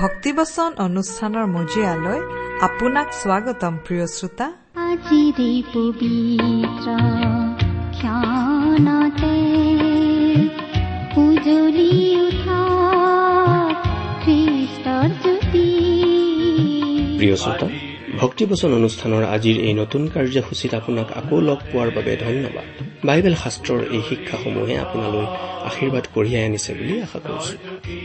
ভক্তিবচন অনুষ্ঠানৰ মজিয়ালৈ আপোনাক স্বাগতম প্ৰিয় শ্ৰোতা। আজিৰে পবিত্ৰ ক্ষণতে উজলি উঠা খ্ৰীষ্টৰ জ্যোতি। প্ৰিয় শ্ৰোতা ভক্তিবচন অনুষ্ঠানৰ আজিৰ এই নতুন কাৰ্যসূচীত আপোনাক আকৌ লগ পোৱাৰ বাবে ধন্যবাদ। বাইবেল শাস্ত্ৰৰ এই শিক্ষাসমূহে আপোনালৈ আশীৰ্বাদ কঢ়িয়াই আনিছে বুলি আশা কৰিছো।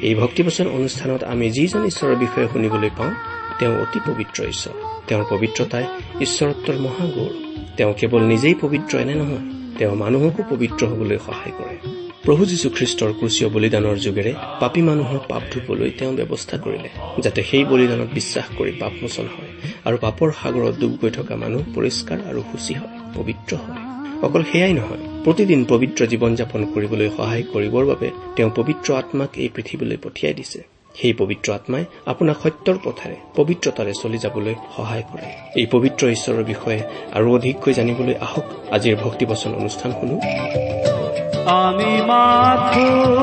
এই ভক্তিবচন অনুষ্ঠানত আমি যিজন ঈশ্বৰৰ বিষয়ে শুনিবলৈ পাওঁ তেওঁ অতি পবিত্ৰ ঈশ্বৰ। তেওঁৰ পবিত্ৰতাই ঈশ্বৰত্বৰ মহাগৌৰ। তেওঁ কেৱল নিজেই পবিত্ৰ এনে নহয় তেওঁ মানুহকো পবিত্ৰ হবলৈ সহায় কৰে। প্ৰভু যীশুখ্ৰীষ্টৰ ক্ৰুচীয় বলিদানৰ যোগেৰে পাপী মানুহৰ পাপ ধুবলৈ তেওঁ ব্যৱস্থা কৰিলে যাতে সেই বলিদানত বিশ্বাস কৰি পাপমোচন হয় আৰু পাপৰ সাগৰত ডুব গৈ থকা মানুহ পৰিষ্কাৰ আৰু সুচী হয় পবিত্ৰ হয়। অকল সেয়াই নহয় প্ৰতিদিন পবিত্ৰ জীৱন যাপন কৰিবলৈ সহায় কৰিবৰ বাবে তেওঁ পবিত্ৰ আত্মাক এই পৃথিৱীলৈ পঠিয়াই দিছে। সেই পবিত্ৰ আত্মাই আপোনাক সত্যৰ পথেৰে পবিত্ৰতাৰে চলি যাবলৈ সহায় কৰে। এই পবিত্ৰ ঈশ্বৰৰ বিষয়ে আৰু অধিককৈ জানিবলৈ আহক আজিৰ ভক্তিবচন অনুষ্ঠান শুনো। আমি মাথো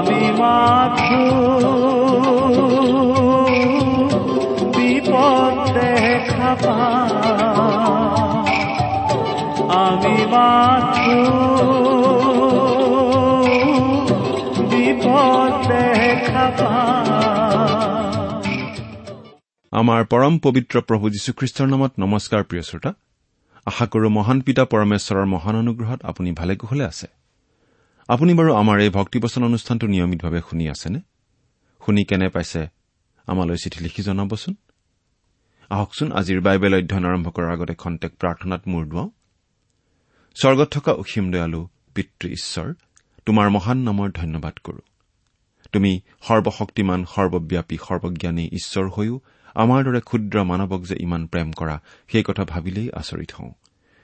আমি মাত্ৰ বিপদ দেখা। আমি মাত্ৰ বিপদ দেখা। আমাৰ পৰম পবিত্ৰ প্ৰভু যীশুখ্ৰীষ্টৰ নামত নমস্কাৰ প্ৰিয় শ্ৰোতা আশা কৰো মহান পিতা পৰমেশ্বৰৰ মহান অনুগ্ৰহত আপুনি ভালে কুশলে আছে আপুনি বাৰু আমাৰ এই ভক্তিবচন অনুষ্ঠানটো নিয়মিতভাৱে শুনি আছেনে? শুনি কেনে পাইছে আমালৈ চিঠি লিখি জনাবচোন। আহকচোন আজিৰ বাইবেল অধ্যয়ন আৰম্ভ কৰাৰ আগতে খন্তেক প্ৰাৰ্থনাত মূৰ দুৱাওঁ। স্বৰ্গত থকা অসীম দয়ালু পিতৃ ঈশ্বৰ তোমাৰ মহান নামৰ ধন্যবাদ কৰো। তুমি সৰ্বশক্তিমান সৰ্বব্যাপী সৰ্বজ্ঞানী ঈশ্বৰ হৈও আমাৰ দৰে ক্ষুদ্ৰ মানৱক যে ইমান প্ৰেম কৰা সেই কথা ভাবিলেই আচৰিত হওঁ।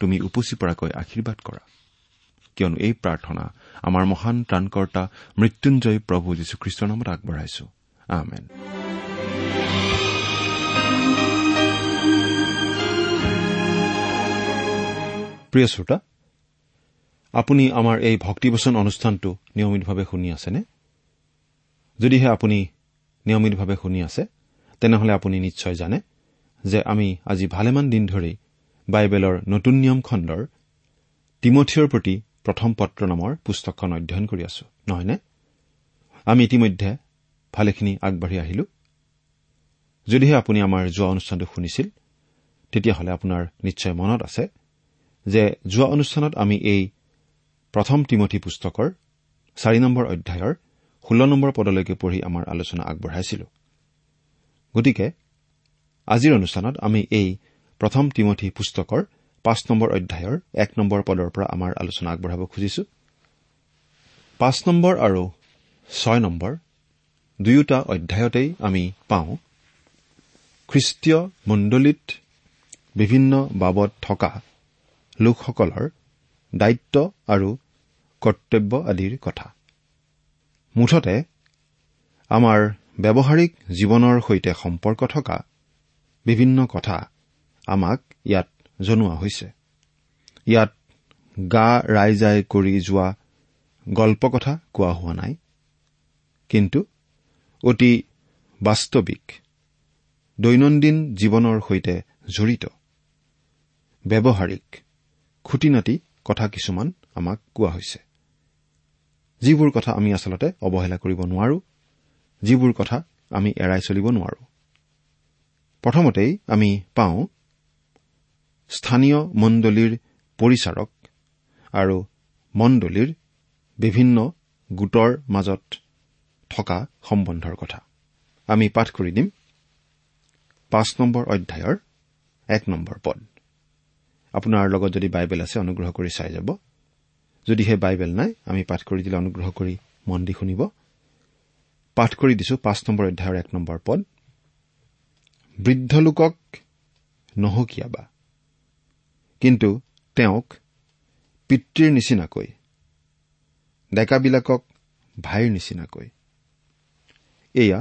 তুমি উপচি পৰাকৈ আশীৰ্বাদ কৰা। কিয়নো এই প্ৰাৰ্থনা আমাৰ মহান ত্ৰাণকৰ্তা মৃত্যুঞ্জয় প্ৰভু যীশুখ্ৰীষ্টৰ নামত আগবঢ়াইছো। প্ৰিয় শ্ৰোতা আপুনি আমাৰ এই ভক্তিবচন অনুষ্ঠানটো নিয়মিতভাৱে শুনি আছেনে? যদিহে আপুনি নিয়মিতভাৱে শুনি আছে তেনেহলে আপুনি নিশ্চয় জানে যে আমি আজি ভালেমান দিন ধৰি বাইবেলৰ নতুন নিয়ম খণ্ডৰ তিমঠিয়ৰ প্ৰতি প্ৰথম পত্ৰ নামৰ পুস্তকখন অধ্যয়ন কৰি আছো নহয়নে? আমি ইতিমধ্যে ভালেখিনি আগবাঢ়ি আহিলো। যদিহে আপুনি আমাৰ যোৱা অনুষ্ঠানটো শুনিছিল তেতিয়াহ'লে আপোনাৰ নিশ্চয় মনত আছে যে যোৱা অনুষ্ঠানত আমি এই প্ৰথম তিমঠি পুস্তকৰ চাৰি নম্বৰ অধ্যায়ৰ ষোল্ল নম্বৰ পদলৈকে পঢ়ি আমাৰ আলোচনা আগবঢ়াইছিলো। গতিকে আজিৰ অনুষ্ঠানত আমি এই প্ৰথম তিমঠি পুস্তকৰ পাঁচ নম্বৰ অধ্যায়ৰ এক নম্বৰ পদৰ পৰা আমাৰ আলোচনা আগবঢ়াব খুজিছো। পাঁচ নম্বৰ আৰু ছয় নম্বৰ দুয়োটা অধ্যায়তেই আমি পাওঁ খ্ৰীষ্টীয় মণ্ডলীত বিভিন্ন বাবদ থকা লোকসকলৰ দায়িত্ব আৰু কৰ্তব্য আদিৰ কথা। মুঠতে আমাৰ ব্যৱহাৰিক জীৱনৰ সৈতে সম্পৰ্ক থকা বিভিন্ন কথা আমাক ইয়াত জনোৱা হৈছে। ইয়াত গা ৰাইজাই কৰি যোৱা গল্প কথা কোৱা হোৱা নাই। কিন্তু অতি বাস্তৱিক দৈনন্দিন জীৱনৰ সৈতে জড়িত ব্যৱহাৰিক খুটি নাটি কথা কিছুমান আমাক কোৱা হৈছে। যিবোৰ কথা আমি আচলতে অৱহেলা কৰিব নোৱাৰো যিবোৰ কথা আমি এৰাই চলিব নোৱাৰো। প্ৰথমতেই আমি পাওঁ স্থানীয় মণ্ডলীৰ পৰিচাৰক আৰু মণ্ডলীৰ বিভিন্ন গোটৰ মাজত থকা সম্বন্ধৰ কথা। আমি পাঠ কৰি দিম। পাঁচ নম্বৰ অধ্যায়ৰ এক নম্বৰ পদ। আপোনাৰ লগত যদি বাইবেল আছে অনুগ্ৰহ কৰি চাই যাব। যদিহে বাইবেল নাই আমি পাঠ কৰি দিলে অনুগ্ৰহ কৰি মন দি শুনিব। পাঠ কৰি দিছো পাঁচ নম্বৰ অধ্যায়ৰ এক নম্বৰ পদ। বৃদ্ধ লোকক নহকিয়াবা। কিন্তু তেওঁক পিতৃৰ নিচিনাকৈ ডেকাবিলাকক ভাইৰ নিচিনাকৈ। এয়া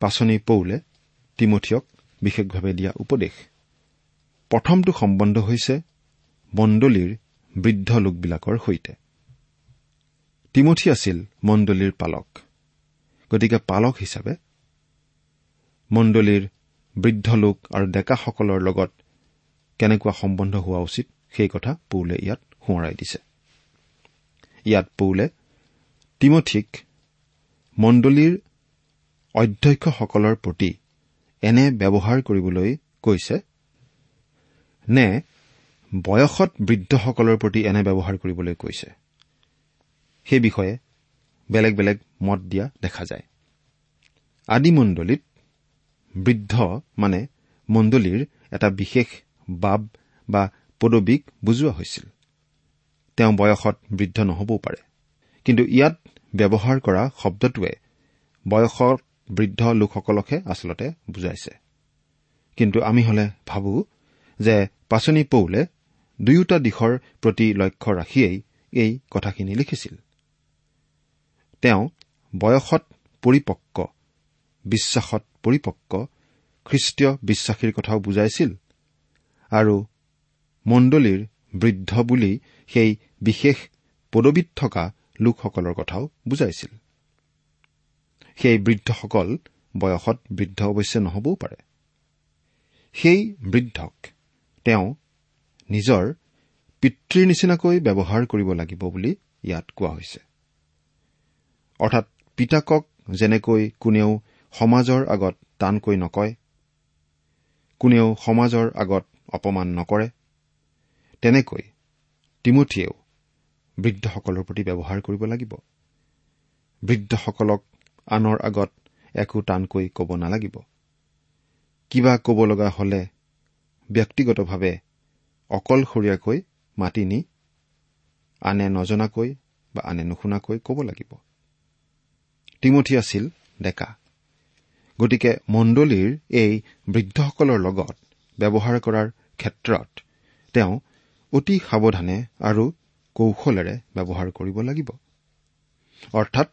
পাচনি পৌলে তিমঠিয়ক বিশেষভাৱে দিয়া উপদেশ। প্ৰথমটো সম্বন্ধ হৈছে মণ্ডলীৰ বৃদ্ধ লোকবিলাকৰ সৈতে। তিমঠি আছিল মণ্ডলীৰ পালক গতিকে পালক হিচাপে মণ্ডলীৰ বৃদ্ধ লোক আৰু ডেকাসকলৰ লগত কেনেকুৱা সম্বন্ধ হোৱা উচিত সেই কথা পৌলে ইয়াত সোঁৱৰাই দিছে। ইয়াত পৌলে তিমঠিক মণ্ডলীৰ অধ্যক্ষসকলৰ প্ৰতি এনে ব্যৱহাৰ কৰিবলৈ কৈছে নে বয়সত বৃদ্ধসকলৰ প্ৰতি এনে ব্যৱহাৰ কৰিবলৈ কৈছে? সেই বিষয়ে বেলেগ বেলেগ মত দিয়া দেখা যায়। আদিমণ্ডলীত বৃদ্ধ মানে মণ্ডলীৰ এটা বিশেষ বাব বা পদবীক বুজোৱা হৈছিল। তেওঁ বয়সত বৃদ্ধ নহবও পাৰে। কিন্তু ইয়াত ব্যৱহাৰ কৰা শব্দটোৱে বয়সত বৃদ্ধ লোকসকলকহে আচলতে বুজাইছে। কিন্তু আমি হলে ভাবো যে পাচনি পৌলে দুয়োটা দিশৰ প্ৰতি লক্ষ্য ৰাখিয়েই এই কথাখিনি লিখিছিল। তেওঁ বয়সত পৰিপক্ক বিশ্বাসত পৰিপক্ক খ্ৰীষ্টীয় বিশ্বাসীৰ কথাও বুজাইছিল। আৰু মণ্ডলীৰ বৃদ্ধ বুলি সেই বিশেষ পদবীত থকা লোকসকলৰ কথাও বুজাইছিল। সেই বৃদ্ধসকল বয়সত বৃদ্ধ অৱশ্যে নহবও পাৰে। সেই বৃদ্ধক তেওঁ নিজৰ পিতৃৰ নিচিনাকৈ ব্যৱহাৰ কৰিব লাগিব বুলি ইয়াত কোৱা হৈছে। অৰ্থাৎ পিতাকক যেনেকৈ কোনেও সমাজৰ আগত টানকৈ নকয় কোনেও সমাজৰ আগত অপমান নকৰে। তেনেকৈ তিমঠিয়েও বৃদ্ধসকলৰ প্ৰতি ব্যৱহাৰ কৰিব লাগিব। বৃদ্ধসকলক আনৰ আগত একো টানকৈ ক'ব নালাগিব। কিবা ক'ব লগা হলে ব্যক্তিগতভাৱে অকলশৰীয়াকৈ মাতি নি আনে নজনাকৈ বা আনে নুশুনাকৈ ক'ব লাগিব। তিমঠি আছিল ডেকা। গতিকে মণ্ডলীৰ এই বৃদ্ধসকলৰ লগত ব্যৱহাৰ কৰাৰ ক্ষেত্ৰত তেওঁ অতি সাৱধানে আৰু কৌশলেৰে ব্যৱহাৰ কৰিব লাগিব। অৰ্থাৎ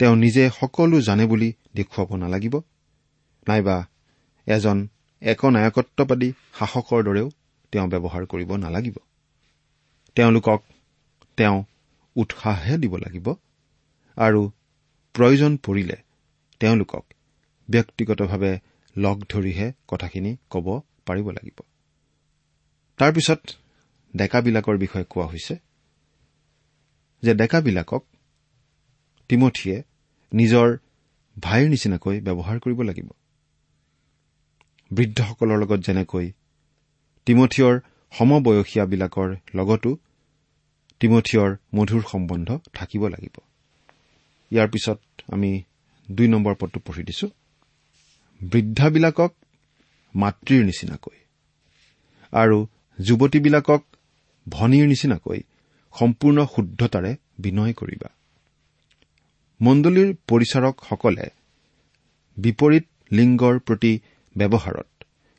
তেওঁ নিজে সকলো জানে বুলি দেখুৱাব নালাগিব নাইবা এজন একনায়কত্ববাদী শাসকৰ দৰেও তেওঁ ব্যৱহাৰ কৰিব নালাগিব। তেওঁলোকক তেওঁ উৎসাহহে দিব লাগিব আৰু প্ৰয়োজন পৰিলে তেওঁলোকক ব্যক্তিগতভাৱে লগ ধৰিহে কথাখিনি ক'ব পাৰিব লাগিব। তাৰপিছত ডেকাবিলাকৰ বিষয়ে কোৱা হৈছে যে ডেকাবিলাকক তিমঠিয়ে নিজৰ ভাইৰ নিচিনাকৈ ব্যৱহাৰ কৰিব লাগিব। বৃদ্ধসকলৰ লগত যেনেকৈ তিমঠিয়ৰ সমবয়সীয়াবিলাকৰ লগতো তিমঠিয়ৰ মধুৰ সম্বন্ধ থাকিব লাগিব। ইয়াৰ পিছত আমি দুই নম্বৰ পদটো পঢ়ি দিছো। বৃদ্ধাবিলাকক মাতৃৰ নিচিনাকৈ। আৰু যুৱতীবিলাকক ভনীৰ নিচিনাকৈ সম্পূৰ্ণ শুদ্ধতাৰে বিনয় কৰিবা। মণ্ডলীৰ পৰিচাৰকসকলে বিপৰীত লিংগৰ প্ৰতি ব্যৱহাৰত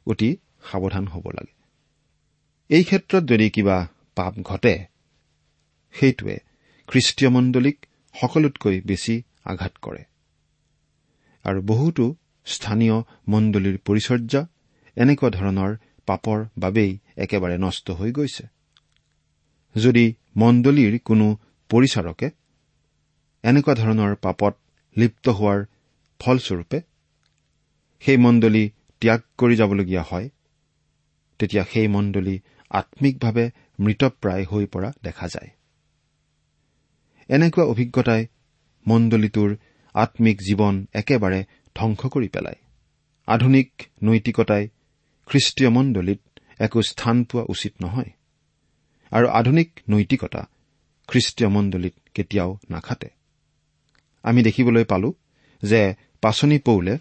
অতি সাৱধান হ'ব লাগে। এই ক্ষেত্ৰত যদি কিবা পাপ ঘটে সেইটোৱে খ্ৰীষ্টীয় মণ্ডলীক সকলোতকৈ বেছি আঘাত কৰে। আৰু বহুতো স্থানীয় মণ্ডলীৰ পৰিচৰ্যা এনেকুৱা ধৰণৰ পাপৰ বাবেই একেবাৰে নষ্ট হৈ গৈছে। যদি মণ্ডলীৰ কোনো পৰিচাৰকে এনেকুৱা ধৰণৰ পাপত লিপ্ত হোৱাৰ ফলস্বৰূপে সেই মণ্ডলী ত্যাগ কৰি যাবলগীয়া হয় তেতিয়া সেই মণ্ডলী আম্মিকভাৱে মৃতপ্ৰায় হৈ পৰা দেখা যায়। এনেকুৱা অভিজ্ঞতাই মণ্ডলীটোৰ আম্মিক জীৱন একেবাৰে ধ্বংস কৰি পেলায়। আধুনিক নৈতিকতাই খ্ৰীষ্টীয় মণ্ডলীত একো স্থান পোৱা উচিত নহয়। আৰু আধুনিক নৈতিকতা খ্ৰীষ্টীয় মণ্ডলীত কেতিয়াও নাখাটে। আমি দেখিবলৈ পালো যে পাচনি পৌলে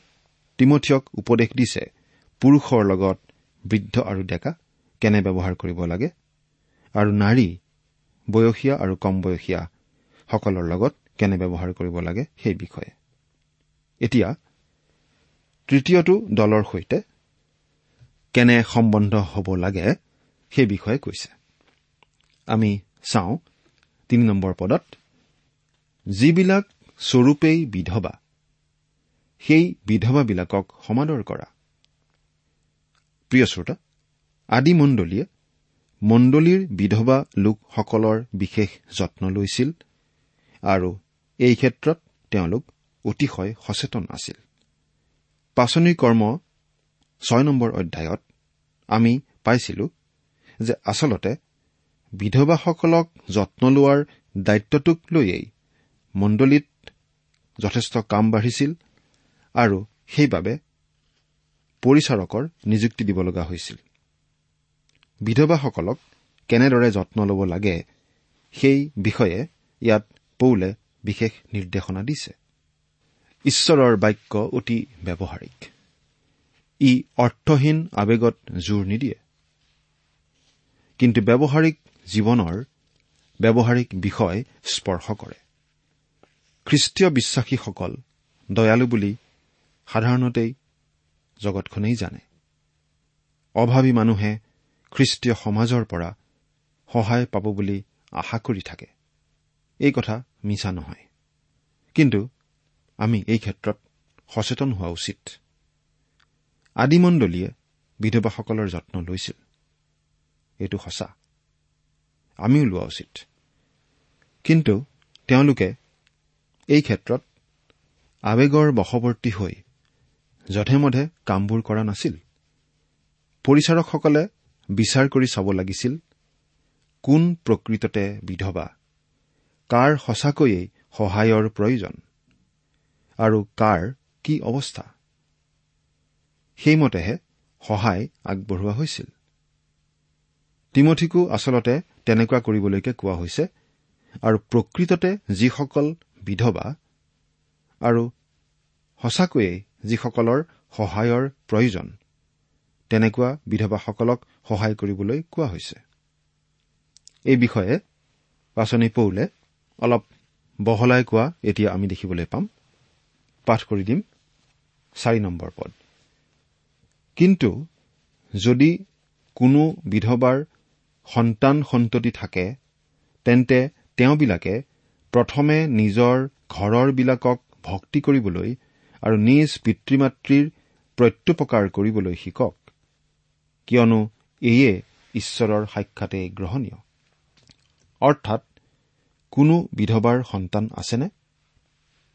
তিমঠিয়ক উপদেশ দিছে পুৰুষৰ লগত বৃদ্ধ আৰু ডেকা কেনে ব্যৱহাৰ কৰিব লাগে? আৰু নাৰী বয়সীয়া আৰু কম বয়সীয়া সকলৰ লগত কেনে ব্যৱহাৰ কৰিব লাগে সেই বিষয়ে। এতিয়া তৃতীয়টো দলৰ সৈতে কেনে সম্বন্ধ হ'ব লাগে সেই বিষয়ে কৈছে। আমি চাওঁ তিনি নম্বৰ পদত যিবিলাক স্বৰূপেই বিধৱা সেই বিধৱাবিলাকক সমাদৰ কৰা। প্ৰিয় শ্ৰোতা আদি মণ্ডলীয়ে মণ্ডলীৰ বিধৱা লোকসকলৰ বিশেষ যত্ন লৈছিল আৰু এই ক্ষেত্ৰত তেওঁলোক অতিশয় সচেতন আছিল। পাচনি কৰ্ম ছয় নম্বৰ অধ্যায়ত আমি পাইছিলো যে আচলতে বিধৱাসকলক যত্ন লোৱাৰ দায়িত্বটোক লৈয়েই মণ্ডলীত যথেষ্ট কাম বাঢ়িছিল আৰু সেইবাবে পৰিচাৰকৰ নিযুক্তি দিব লগা হৈছিল। বিধৱাসকলক কেনেদৰে যত্ন ল'ব লাগে সেই বিষয়ে ইয়াত পৌলে বিশেষ নিৰ্দেশনা দিছে। ঈশ্বৰৰ বাক্য অতি ব্যৱহাৰিক। ই অৰ্থহীন আৱেগত জোৰ নিদিয়ে। কিন্তু ব্যৱহাৰিক জীৱনৰ ব্যৱহাৰিক বিষয় স্পৰ্শ কৰে। খ্ৰীষ্টীয় বিশ্বাসীসকল দয়ালু বুলি সাধাৰণতেই জগতখনেই জানে। অভাৱী মানুহে খ্ৰীষ্টীয় সমাজৰ পৰা সহায় পাব বুলি আশা কৰি থাকে। এই কথা মিছা নহয়। কিন্তু আমি এই ক্ষেত্ৰত সচেতন হোৱা উচিত। আদিমণ্ডলীয়ে বিধৱাসকলৰ যত্ন লৈছিল। এইটো সঁচা। আমিও লোৱা উচিত। কিন্তু তেওঁলোকে এই ক্ষেত্ৰত আৱেগৰ বশৱৰ্তী হৈ যধে মধে কামবোৰ কৰা নাছিল। পৰিচাৰকসকলে বিচাৰ কৰি চাব লাগিছিল কোন প্ৰকৃততে বিধৱা কাৰ সঁচাকৈয়ে সহায়ৰ প্ৰয়োজন আৰু কাৰ কি অৱস্থা। সেইমতেহে সহায় আগবঢ়োৱা হৈছিল। তিমঠিকো আচলতে তেনেকুৱা কৰিবলৈকে কোৱা হৈছে আৰু প্ৰকৃততে যিসকল বিধৱা আৰু সঁচাকৈয়ে যিসকলৰ সহায়ৰ প্ৰয়োজন তেনেকুৱা বিধৱাসকলক সহায় কৰিবলৈ কোৱা হৈছে। এই বিষয়ে পাচনি পৌলে অলপ বহলাই কোৱা এতিয়া আমি দেখিবলৈ পাম। পাঠ কৰি দিম চাৰি নম্বৰ পদ। কিন্তু যদি কোনো বিধৱাৰ সন্তান সন্ততি থাকে তেন্তে তেওঁবিলাকে প্ৰথমে নিজৰ ঘৰৰবিলাকক ভক্তি কৰিবলৈ আৰু নিজ পিতৃ মাতৃৰ প্ৰত্যুপকাৰ কৰিবলৈ শিকক। কিয়নো এয়ে ঈশ্বৰৰ সাক্ষাতেই গ্ৰহণীয়। অৰ্থাৎ কোনো বিধৱাৰ সন্তান আছেনে?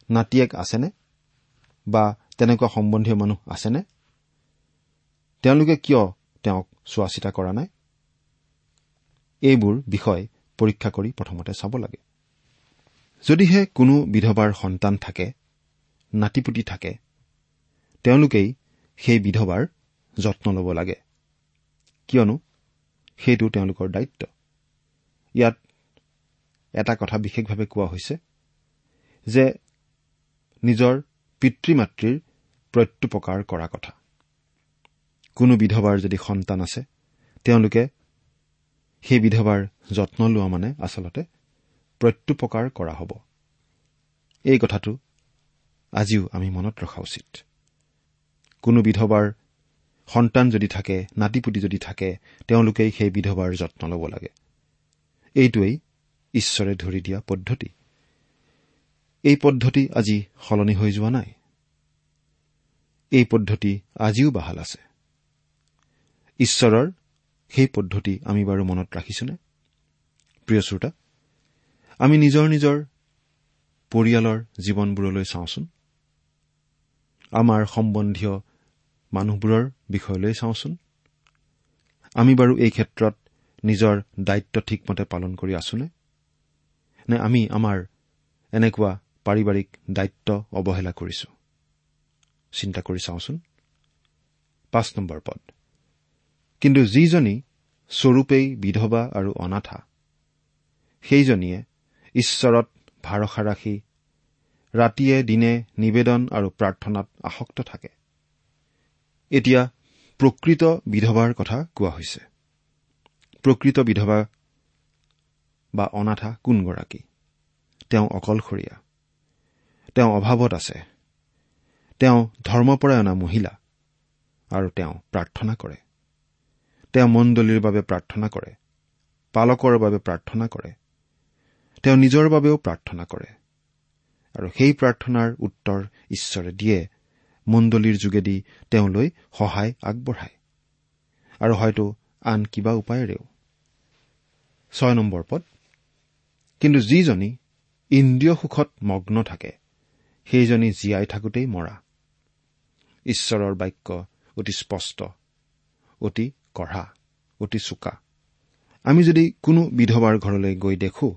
নাতিয়েক আছেনে? বা তেনেকুৱা সম্বন্ধীয় মানুহ আছেনে? তেওঁলোকে কিয় তেওঁক চোৱা চিতা কৰা নাই? এইবোৰ বিষয় পৰীক্ষা কৰি প্ৰথমতে চাব লাগে। যদিহে কোনো বিধৱাৰ সন্তান থাকে নাতিপুতি থাকে তেওঁলোকেই সেই বিধৱাৰ যত্ন ল'ব লাগে। কিয়নো সেইটো তেওঁলোকৰ দায়িত্ব। ইয়াত এটা কথা বিশেষভাৱে কোৱা হৈছে যে নিজৰ পিতৃ মাতৃৰ প্ৰত্যুপকাৰ কৰা কথা। কোনো বিধৱাৰ যদি সন্তান আছে তেওঁলোকে সেই বিধৱাৰ যত্ন লোৱা মানে আচলতে প্ৰত্যুপকাৰ কৰা হ'ব। এই কথাটো আজিও আমি মনত ৰখা উচিত। কোনো বিধৱাৰ সন্তান যদি থাকে নাতিপুতি যদি থাকে তেওঁলোকেই সেই বিধৱাৰ যত্ন ল'ব লাগে। এইটোৱেই ঈশ্বৰে ধৰি দিয়া পদ্ধতি। এই পদ্ধতি আজি সলনি হৈ যোৱা নাই। এই পদ্ধতি আজিও বাহাল আছে। ঈশ্বৰৰ সেই পদ্ধতি আমি বাৰু মনত ৰাখিছোনে? প্ৰিয় শ্ৰোতা আমি নিজৰ নিজৰ পৰিয়ালৰ জীৱনবোৰলৈ চাওঁচোন। আমাৰ সম্বন্ধীয় মানুহবোৰৰ বিষয়লৈ চাওঁচোন। আমি বাৰু এই ক্ষেত্ৰত নিজৰ দায়িত্ব ঠিকমতে পালন কৰি আছোনে? নে আমি আমাৰ এনেকুৱা পাৰিবাৰিক দায়িত্ব অৱহেলা কৰিছো? চিন্তা কৰি চাওঁচোন। পাঁচ নম্বৰ পদ। কিন্তু যিজনী স্বৰূপেই বিধৱা আৰু অনাথা সেইজনীয়ে ঈশ্বৰত ভাৰসা ৰাখি ৰাতিয়ে দিনে নিবেদন আৰু প্ৰাৰ্থনাত আসক্ত থাকে। এতিয়া প্ৰকৃত বিধৱাৰ কথা কোৱা হৈছে। প্ৰকৃত বিধৱা বা অনাথা কোনগৰাকী? তেওঁ অকলশৰীয়া। তেওঁ অভাৱত আছে। তেওঁ ধৰ্মপৰায়ণা মহিলা আৰু তেওঁ প্ৰাৰ্থনা কৰে। তেওঁ মণ্ডলীৰ বাবে প্ৰাৰ্থনা কৰে পালকৰ বাবে প্ৰাৰ্থনা কৰে তেওঁ নিজৰ বাবেও প্ৰাৰ্থনা কৰে। আৰু সেই প্ৰাৰ্থনাৰ উত্তৰ ঈশ্বৰে দিয়ে মণ্ডলীৰ যোগেদি তেওঁলৈ সহায় আগবঢ়ায়। আৰু হয়তো আন কিবা উপায়েৰেও। ছয় নম্বৰ পদ। কিন্তু যিজনী ইন্দ্ৰিয় সুখত মগ্ন থাকে সেইজনী জীয়াই থাকোতেই মৰা। ঈশ্বৰৰ বাক্য অতি স্পষ্ট অতি কঢ়া অতি চোকা। আমি যদি কোনো বিধৱাৰ ঘৰলৈ গৈ দেখো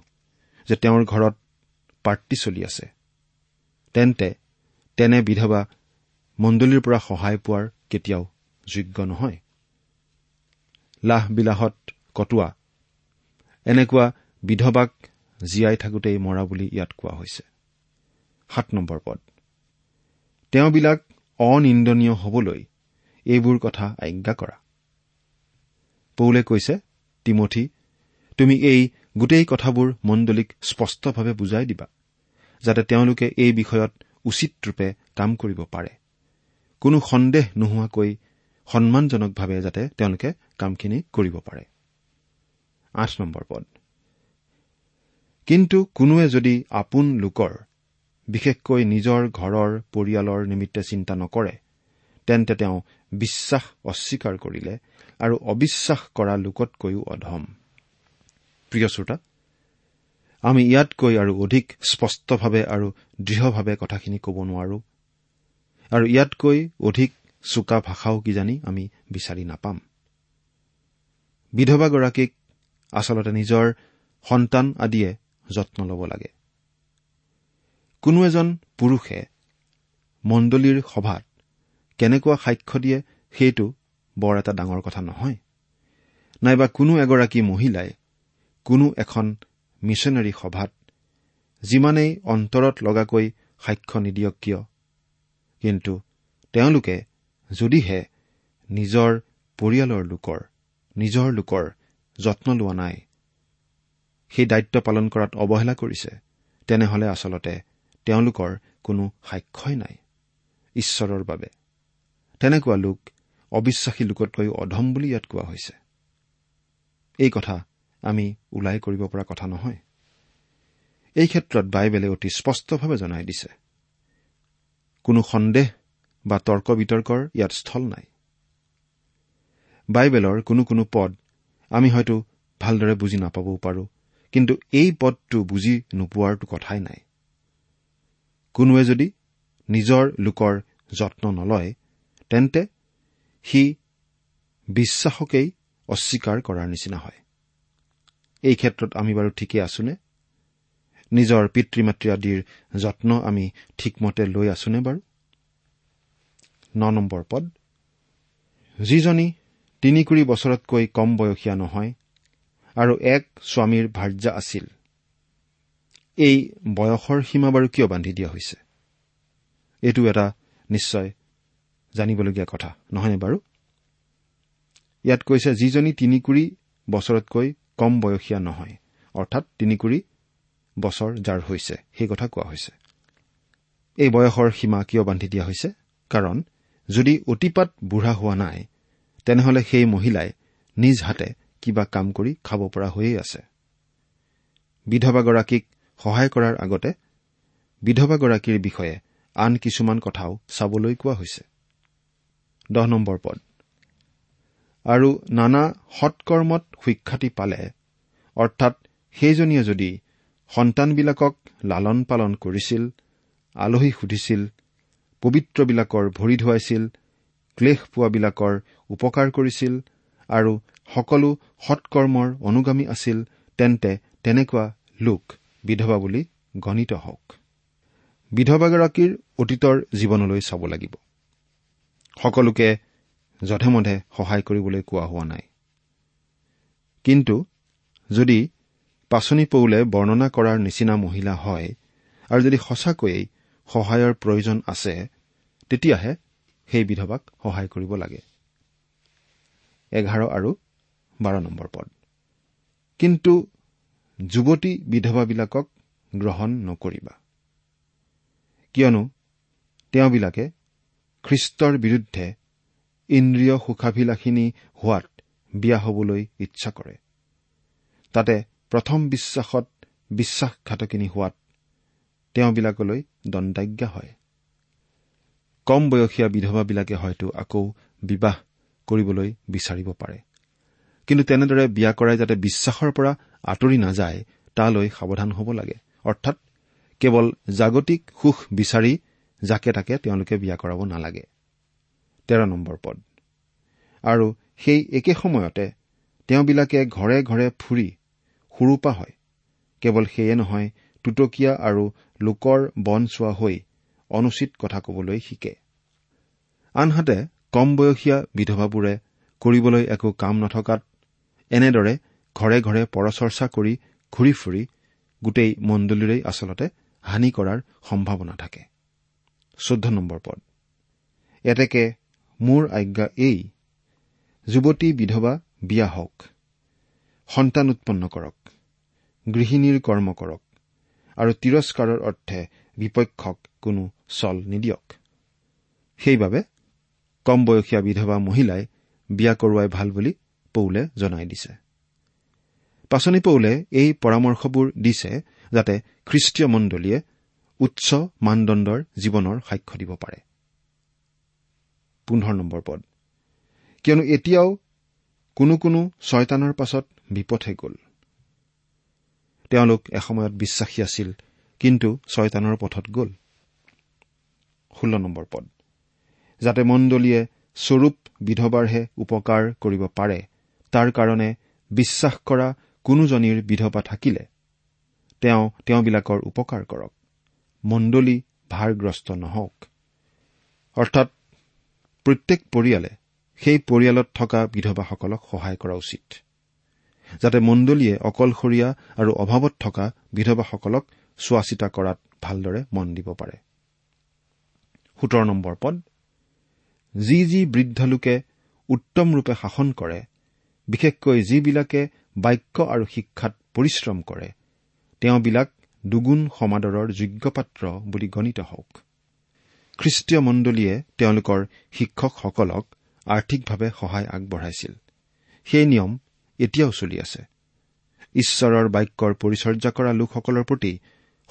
যে তেওঁৰ ঘৰত পাৰ্টি চলি আছে তেন্তে তেনে বিধৱা মণ্ডলীৰ পৰা সহায় পোৱাৰ কেতিয়াও যোগ্য নহয়। লাহ বিলাহত কটোৱা এনেকুৱা বিধৱাক জীয়াই থাকোতেই মৰা বুলি ইয়াত কোৱা হৈছে। সাত নম্বৰ পদ। তেওঁবিলাক অনিন্দনীয় হবলৈ এইবোৰ কথা আজ্ঞা কৰা। পৌলে কৈছে তিমঠি তুমি এই গোটেই কথাবোৰ মণ্ডলীক স্পষ্টভাৱে বুজাই দিবা যাতে তেওঁলোকে এই বিষয়ত উচিত ৰূপে কাম কৰিব পাৰে। কোনো সন্দেহ নোহোৱাকৈ সন্মানজনকভাৱে যাতে তেওঁলোকে কামখিনি কৰিব পাৰে। কিন্তু কোনোৱে যদি আপোন লোকৰ বিশেষকৈ নিজৰ ঘৰৰ পৰিয়ালৰ নিমিত্তে চিন্তা নকৰে তেন্তে তেওঁ বিশ্বাস অস্বীকাৰ কৰিলে আৰু অবিশ্বাস কৰা লোকতকৈও অধম। প্ৰিয় শ্ৰোতা আমি ইয়াতকৈ আৰু অধিক স্পষ্টভাৱে আৰু দৃঢ়ভাৱে কথাখিনি ক'ব নোৱাৰো আৰু ইয়াতকৈ অধিক চোকা ভাষাও কিজানি আমি বিচাৰি নাপাম। বিধৱাগৰাকীক আচলতে নিজৰ সন্তান আদিয়ে যত্ন ল'ব লাগে। কোনো এজন পুৰুষে মণ্ডলীৰ সভাত কেনেকুৱা সাক্ষ্য দিয়ে সেইটো বৰ এটা ডাঙৰ কথা নহয়। নাইবা কোনো এগৰাকী মহিলাই কোনো এখন মিছনেৰী সভাত যিমানেই অন্তৰত লগাকৈ সাক্ষ্য নিদিয়ক কিয়? কিন্তু তেওঁলোকে যদিহে নিজৰ পৰিয়ালৰ লোকৰ নিজৰ লোকৰ যত্ন লোৱা নাই সেই দায়িত্ব পালন কৰাত অৱহেলা কৰিছে তেনেহলে আচলতে তেওঁলোকৰ কোনো সাক্ষ্যই নাই ঈশ্বৰৰ বাবে। তেনেকুৱা লোক অবিশ্বাসী লোকতকৈও অধম বুলি ইয়াত কোৱা হৈছে। এই কথা আমি ওলাই কৰিব পৰা কথা নহয়। এই ক্ষেত্ৰত বাইবেলে অতি স্পষ্টভাৱে জনাই দিছে। কোনো সন্দেহ বা তৰ্ক বিতৰ্কৰ ইয়াত স্থল নাই। বাইবেলৰ কোনো কোনো পদ আমি হয়তো ভালদৰে বুজি নাপাবও পাৰোঁ কিন্তু এই পদটো বুজি নোপোৱাৰতো কথাই নাই। কোনোৱে যদি নিজৰ লোকৰ যত্ন নলয় তেন্তে সি বিশ্বাসকেই অস্বীকাৰ কৰাৰ নিচিনা হয়। এই ক্ষেত্ৰত আমি বাৰু ঠিকেই আছোনে? নিজৰ পিতৃ মাতৃ আদিৰ যত্ন আমি ঠিকমতে লৈ আছোনে বাৰু? ন নম্বৰ পদ। যিজনী তিনিকুৰি বছৰতকৈ কম বয়সীয়া নহয় আৰু এক স্বামীৰ ভাৰ্যা আছিল। এই বয়সৰ সীমা বাৰু কিয় বান্ধি দিয়া হৈছে? এইটো এটা নিশ্চয় জানিবলগীয়া কথা নহয়নে বাৰু? ইয়াত কৈছে যিজনী তিনিকুৰি বছৰতকৈ কম বয়সীয়া নহয় অৰ্থাৎ তিনিকুৰি বছৰ যাৰ হৈছে সেই কথা কোৱা হৈছে। এই বয়সৰ সীমা কিয় বান্ধি দিয়া হৈছে? কাৰণ যদি অতিপাত বুঢ়া হোৱা নাই তেনেহলে সেই মহিলাই নিজ হাতে কিবা কাম কৰি খাব পৰা হৈয়ে আছে। বিধৱাগৰাকীক সহায় কৰাৰ আগতে বিধৱাগৰাকীৰ বিষয়ে আন কিছুমান কথাও চাবলৈ কোৱা হৈছে। দহ নম্বৰ পদ। আৰু নানা সৎকৰ্মত সুখ্যাতি পালে অৰ্থাৎ সেইজনীয়ে যদি সন্তানবিলাকক লালন পালন কৰিছিল আলহী সুধিছিল পবিত্ৰবিলাকৰ ভৰি ধুৱাইছিল ক্লেশ পোৱাবিলাকৰ উপকাৰ কৰিছিল আৰু সকলো সৎকৰ্মৰ অনুগামী আছিল তেন্তে তেনেকুৱা লোক বিধৱা বুলি গণিত হওক। বিধৱাগৰাকীৰ অতীতৰ জীৱনলৈ চাব লাগিব। সকলোকে যধে মধে সহায় কৰিবলৈ কোৱা হোৱা নাই। কিন্তু যদি পাচনি পৌলে বৰ্ণনা কৰাৰ নিচিনা মহিলা হয় আৰু যদি সঁচাকৈয়ে সহায়ৰ প্ৰয়োজন আছে তেতিয়াহে সেই বিধৱাক সহায় কৰিব লাগে। এঘাৰ আৰু বাৰ নম্বৰ পদ। কিন্তু যুৱতী বিধৱাবিলাকক গ্ৰহণ নকৰিবা। কিয়নো তেওঁবিলাকে খ্ৰীষ্টৰ বিৰুদ্ধে ইন্দ্ৰিয় সুখাভিলাষিনী হোৱাত বিয়া হবলৈ ইচ্ছা কৰে। তাতে প্ৰথম বিশ্বাসত বিশ্বাসঘাতকিনী হোৱাত তেওঁবিলাকলৈ দণ্ডাজ্ঞা হয়। কম বয়সীয়া বিধৱাবিলাকে হয়তো আকৌ বিবাহ কৰিবলৈ বিচাৰিব পাৰে। কিন্তু তেনেদৰে বিয়া কৰাই যাতে বিশ্বাসৰ পৰা আঁতৰি নাযায় তালৈ সাৱধান হ'ব লাগে। অৰ্থাৎ কেৱল জাগতিক সুখ বিচাৰি যাকে তাকে তেওঁলোকে বিয়া কৰাব নালাগে। তেৰ নম্বৰ পদ। আৰু সেই একে সময়তে তেওঁবিলাকে ঘৰে ঘৰে ফুৰি সুৰূপা হয়। কেৱল সেয়ে নহয় টুটকীয়া আৰু লোকৰ বন চোৱা হৈ অনুচিত কথা কবলৈ শিকে। আনহাতে কম বয়সীয়া বিধৱাবোৰে কৰিবলৈ একো কাম নথকাত এনেদৰে ঘৰে ঘৰে পৰচৰ্চা কৰি ঘূৰি ফুৰি গোটেই মণ্ডলীৰেই আচলতে হানি কৰাৰ সম্ভাৱনা থাকে। চৈধ্য নম্বৰ পদ। এতেকে মোৰ আজ্ঞা এই যুৱতী বিধৱা বিয়া হওক সন্তান উৎপন্ন কৰক গৃহিণীৰ কৰ্ম কৰক আৰু তিৰস্কাৰৰ অৰ্থে বিপক্ষক কোনো চল নিদিয়ক। সেইবাবে কম বয়সীয়া বিধৱা মহিলাই বিয়া কৰোৱাই ভাল বুলি পৌলে জনাই দিছে। পাচনি পৌলে এই পৰামৰ্শবোৰ দিছে যাতে খ্ৰীষ্টীয় মণ্ডলীয়ে উচ্চ মানদণ্ডৰ জীৱনৰ সাক্ষ্য দিব পাৰে। কিয়নো এতিয়াও কোনো কোনো ছয়তানৰ পাছত বিপথে গ'ল। তেওঁলোক এসময়ত বিশ্বাসী আছিল কিন্তু ছয়তানৰ পথত গ'ল। ষোল্ল নম্বৰ পদ। যাতে মণ্ডলীয়ে স্বৰূপ বিধৱাৰহে উপকাৰ কৰিব পাৰে তাৰ কাৰণে বিশ্বাস কৰা কোনোজনীৰ বিধৱা থাকিলে তেওঁ তেওঁবিলাকৰ উপকাৰ কৰক। মণ্ডলী ভাৰগ্ৰস্ত নহওক। অৰ্থাৎ প্ৰত্যেক পৰিয়ালে সেই পৰিয়ালত থকা বিধৱাসকলক সহায় কৰা উচিত। যাতে মণ্ডলীয়ে অকলশৰীয়া আৰু অভাৱত থকা বিধৱাসকলক চোৱা চিতা কৰাত ভালদৰে মন দিব পাৰে। সোতৰ নম্বৰ পদ যি যি বৃদ্ধ লোকে উত্তম ৰূপে শাসন কৰে বিশেষকৈ যিবিলাকে বাক্য আৰু শিক্ষাত পৰিশ্ৰম কৰে তেওঁবিলাক দুগুণ সমাদৰৰ যোগ্যপাত্ৰ বুলি গণিত হওক। খ্ৰীষ্টীয় মণ্ডলীয়ে তেওঁলোকৰ শিক্ষকসকলক আৰ্থিকভাৱে সহায় আগবঢ়াইছিল। সেই নিয়ম এতিয়াও চলি আছে। ঈশ্বৰৰ বাক্যৰ পৰিচৰ্যা কৰা লোকসকলৰ প্ৰতি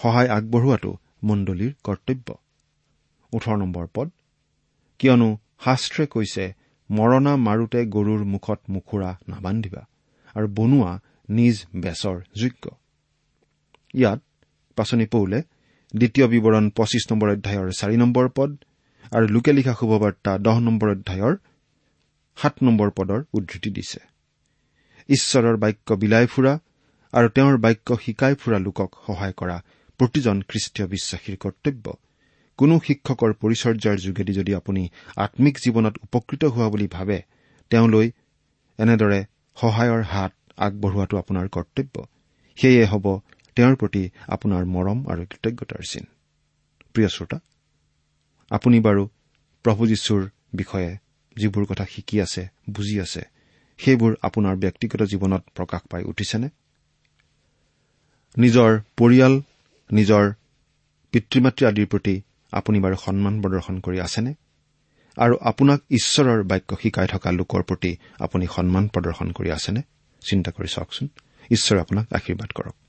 সহায় আগবঢ়োৱাটো মণ্ডলীৰ কৰ্তব্য। পদ। কিয়নো শাস্ত্ৰে কৈছে মৰণা মাৰোতে গৰুৰ মুখত মুখুৰা নাবান্ধিবা আৰু বনোৱা নিজ বেচৰ যোগ্য। ইয়াত পাচনি পৌলে দ্বিতীয় বিৱৰণ পঁচিছ নম্বৰ অধ্যায়ৰ চাৰি নম্বৰ পদ আৰু লোকে লিখা শুভবাৰ্তা দহ নম্বৰ অধ্যায়ৰ সাত নম্বৰ পদৰ উদ্ধৃতি দিছে। ঈশ্বৰৰ বাক্য বিলাই ফুৰা আৰু তেওঁৰ বাক্য শিকাই ফুৰা লোকক সহায় কৰা প্ৰতিজন খ্ৰীষ্টীয় বিশ্বাসীৰ কৰ্তব্য। কোনো শিক্ষকৰ পৰিচৰ্যাৰ যোগেদি যদি আপুনি আম্মিক জীৱনত উপকৃত হোৱা বুলি ভাবে তেওঁলৈ এনেদৰে সহায়ৰ হাত আগবঢ়োৱাটো আপোনাৰ কৰ্তব্য। সেয়ে হ'ব তেওঁৰ প্ৰতি আপোনাৰ মৰম আৰু কৃতজ্ঞতাৰ চিন। প্ৰিয় শ্ৰোতা আপুনি বাৰু প্ৰভু যীশুৰ বিষয়ে যিবোৰ কথা শিকি আছে বুজি আছে সেইবোৰ আপোনাৰ ব্যক্তিগত জীৱনত প্ৰকাশ পাই উঠিছেনে? নিজৰ পৰিয়াল নিজৰ পিতৃ মাতৃ আদিৰ প্ৰতি আপুনি বাৰু সন্মান প্ৰদৰ্শন কৰি আছেনে? আৰু আপোনাক ঈশ্বৰৰ বাক্য শিকাই থকা লোকৰ প্ৰতি আপুনি সন্মান প্ৰদৰ্শন কৰি আছেনে? চিন্তা কৰি চাওকচোন। ঈশ্বৰে আপোনাক আশীৰ্বাদ কৰক।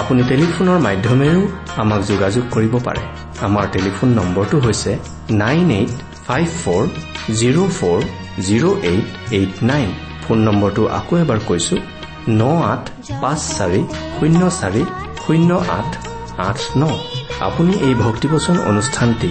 আপুনি টেলিফোনৰ মাধ্যমেৰেও আমাক যোগাযোগ কৰিব পাৰে। আমাৰ টেলিফোন নম্বৰটো হৈছে nine eight five four zero' four zero' eight eight nine. Phone নম্বৰটো আকৌ এবাৰ কৈছো ন আঠ পাঁচ চাৰি শূন্য চাৰি শূন্য আঠ আঠ ন। আপুনি এই ভক্তিবচন অনুষ্ঠানটি